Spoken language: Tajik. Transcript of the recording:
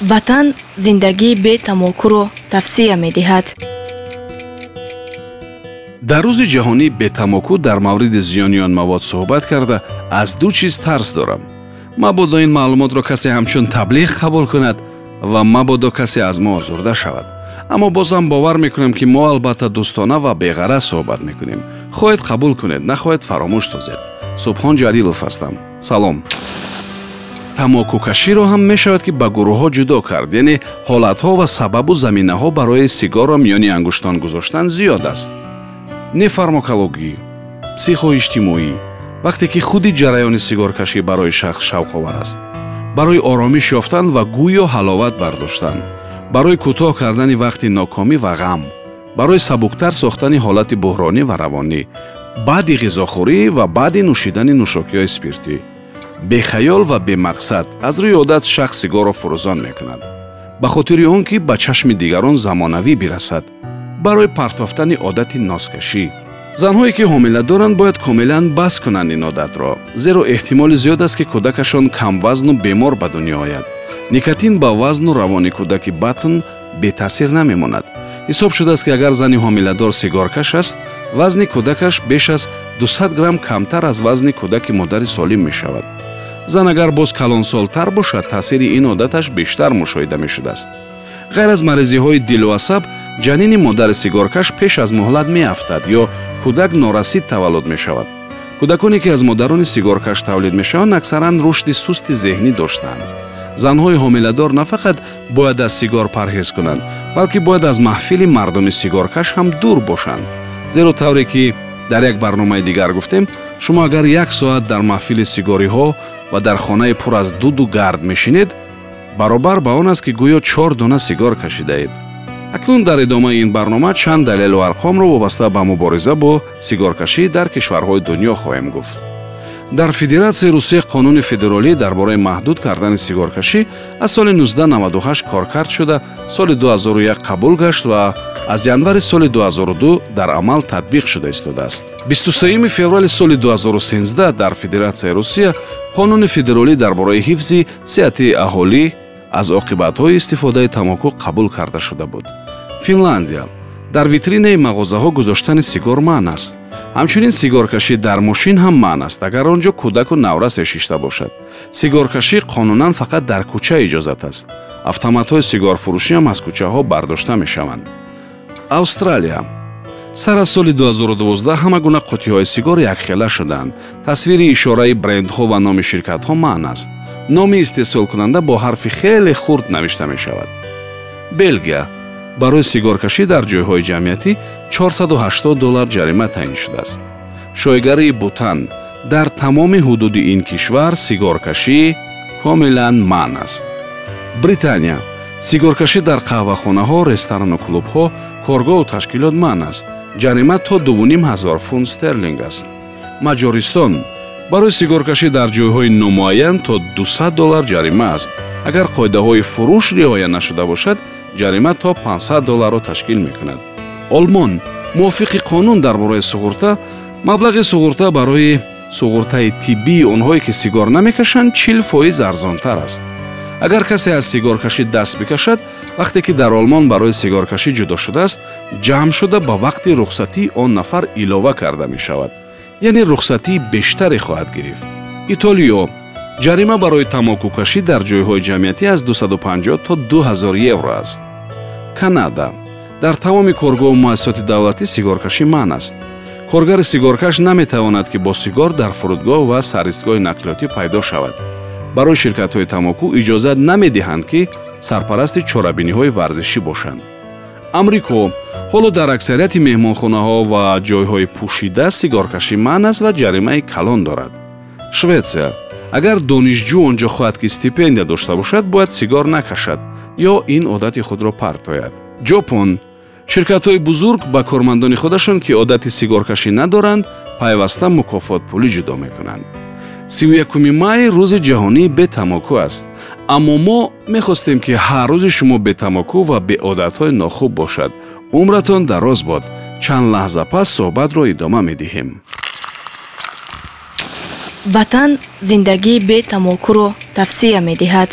ватан зиндагии бетамокуро тавсия медиҳад. Дар рӯзи ҷаҳонии бетамоку дар мавриди зиёни он мавод суҳбат карда аз ду чиз тарс дорам. Мабодо ин маълумотро касе ҳамчун таблиғ қабул кунад ва мабодо касе аз мо озурда шавад. Аммо бозам бовар мекунам ки мо албатта дӯстона ва беғараз суҳбат мекунем. Хоҳед қабул кунед нахоҳед фаромӯш созед. Субҳон ҷалилов ҳастам. Салом тамокукаширо ҳам мешавад ки ба гурӯҳҳо ҷудо кард. Яъне ҳолатҳо ва сабабу заминаҳо барои сигарро миёни ангуштон гузоштан зиёд аст. Нефармакологӣ психоиҷтимоӣ вақте ки худи ҷараёни сигаркашӣ барои шахс шавқовар аст. Барои оромиш ёфтан ва гӯё ҳаловат бардоштан. Барои кӯтоҳ кардани вақти нокомӣ ва ғам. Барои сабуктар сохтани ҳолати буҳронӣ ва равонӣ. Баъди ғизохӯрӣ ва баъди нӯшидани нӯшокиҳои спиртӣ бехаёл ва бемақсад аз рӯи одат шахс сигарро фурӯзон мекунад. Ба хотири он ки ба чашми дигарон замонавӣ бирасад барои партофтани одати нозкашӣ занҳое ки ҳомила доранд бояд комилан бас кунанд ин одатро зеро эҳтимоли зиёд аст ки кӯдакашон камвазну бемор ба дунё ояд. Никотин ба вазну равони кӯдаки батн бетаъсир намемонад. Ҳисоб шудааст ки агар зани ҳомиладор сигаркаш аст вазни кӯдакаш беш аз 200 грамм камтар аз вазни кӯдаки модари солим мешавад. Зан агар боз калонсолтар бошад таъсири ин одаташ бештар мушоҳида мешудааст. Ғайр аз марезиҳои дилу асаб ҷанини модари сигаркаш пеш аз муҳлат меафтад ё кӯдак норасид таваллуд мешавад. Кӯдаконе ки аз модарони сигаркаш тавлид мешаванд аксаран рушди сусти зеҳнӣ доштаанд занҳои ҳомиладор на фақат бояд аз сигор парҳез кунанд балки бояд аз маҳфили мардуми сигаркаш ҳам дур бошанд. Зеро тавре ки дар як барномаи дигар гуфтем шумо агар як соат дар маҳфили сигориҳо ва дар хонае пур аз дуду гард мешинед баробар ба он аст ки гӯё чор дона сигор кашидаед акнун дар идомаи ин барнома чанд далелу арқомро вобаста ба мубориза бо сигоркашӣ дар кишварҳои дунё хоҳем гуфт дар федератсияи русия қонуни федералӣ дар бораи маҳдуд кардани сигоркашӣ аз соли 1998 коркард шуда соли 2001 қабул гашт ва аз январи соли 2002 дар амал татбиқ шуда истодааст. 23 феврали соли 2013 дар федератсияи русия қонуни федералӣ дар бораи ҳифзи сеҳати аҳолӣ аз оқибатҳои истифодаи тамоку қабул карда шуда буд. Финландия дар витринаи мағозаҳо гузоштани сигор маън аст. Ҳамчунин сигоркашӣ дар мошин ҳам маън аст агар он ҷо кӯдаку наврас ешишта бошад. Сигоркашӣ қонунан фақат дар кӯча иҷозат аст. Автоматҳои сигорфурӯшиам аз кӯчаҳо бардошта мешаванд. Австралия. Сар аз соли 2012 ҳама гуна қуттиҳои сигор якхела шуданд тасвири ишораи брендҳо ва номи ширкатҳо маън аст. Номи истеҳсолкунанда бо ҳарфи хеле хурд навишта мешавад. Белгия барои сигоркашӣ дар ҷойҳои ҷамъиятӣ 480 доллар ҷарима таъин шудааст. шоигарии бутан дар тамоми ҳудуди ин кишвар сигоркашӣ комилан маън аст. Британия сигоркашӣ дар қаҳвахонаҳо ресторану клубҳо коргоҳу ташкилот маън аст. ҷарима то 2500 фунт стерлинг аст. Маҷористон барои сигоркашӣ дар ҷойҳои номуайян то 200 доллар ҷарима аст. Агар қоидаҳои фурӯш риоя нашуда бошад ҷарима то 500 долларро ташкил мекунад. Олмон мувофиқи қонун дар бораи суғурта маблағи суғурта барои суғуртаи тиббии онҳое ки сигор намекашанд чил фоиз арзонтар аст. Агар касе аз сигоркашӣ даст бикашад вақте ки дар олмон барои сигоркашӣ ҷудо шудааст ҷамъ шуда ба вақти рухсатии он нафар илова карда мешавад. Яъне рухсатии бештаре хоҳад гирифт. Итолиё ҷарима барои тамокукашӣ дар ҷойҳои ҷамъиятӣ аз 250 то 2000 евро аст. Канада. Дар тамоми коргоҳу муассисоти давлатӣ сигоркашӣ маън аст. Коргари сигоркаш наметавонад ки бо сигор дар фурудгоҳ ва саристгоҳи нақлиётӣ пайдо шавад. Барои ширкатҳои тамоку иҷозат намедиҳанд ки сарпарасти чорабиниҳои варзишӣ бошанд. Амрико ҳоло дар аксарияти меҳмонхонаҳо ва ҷойҳои пӯшида сигоркашӣ маън аст ва ҷаримаи калон дорад. Шветсия агар донишҷӯ он ҷо хоҳад ки стипендия дошта бошад бояд сигор накашад ё ин одати худро партояд. Ҷопон ширкатҳои бузург ба кормандони худашон ки одати сигоркашӣ надоранд пайваста мукофотпулӣ ҷудо мекунанд. Сию якуми май рӯзи ҷаҳонии бетамоку аст аммо мо мехостем ки ҳар рӯзи шумо бетамоку ва беодатҳои нохуб бошад. Умратон дароз бод чанд лаҳза пас суҳбатро идома медиҳем ватан зиндагии бетамокуро тавсия медиҳад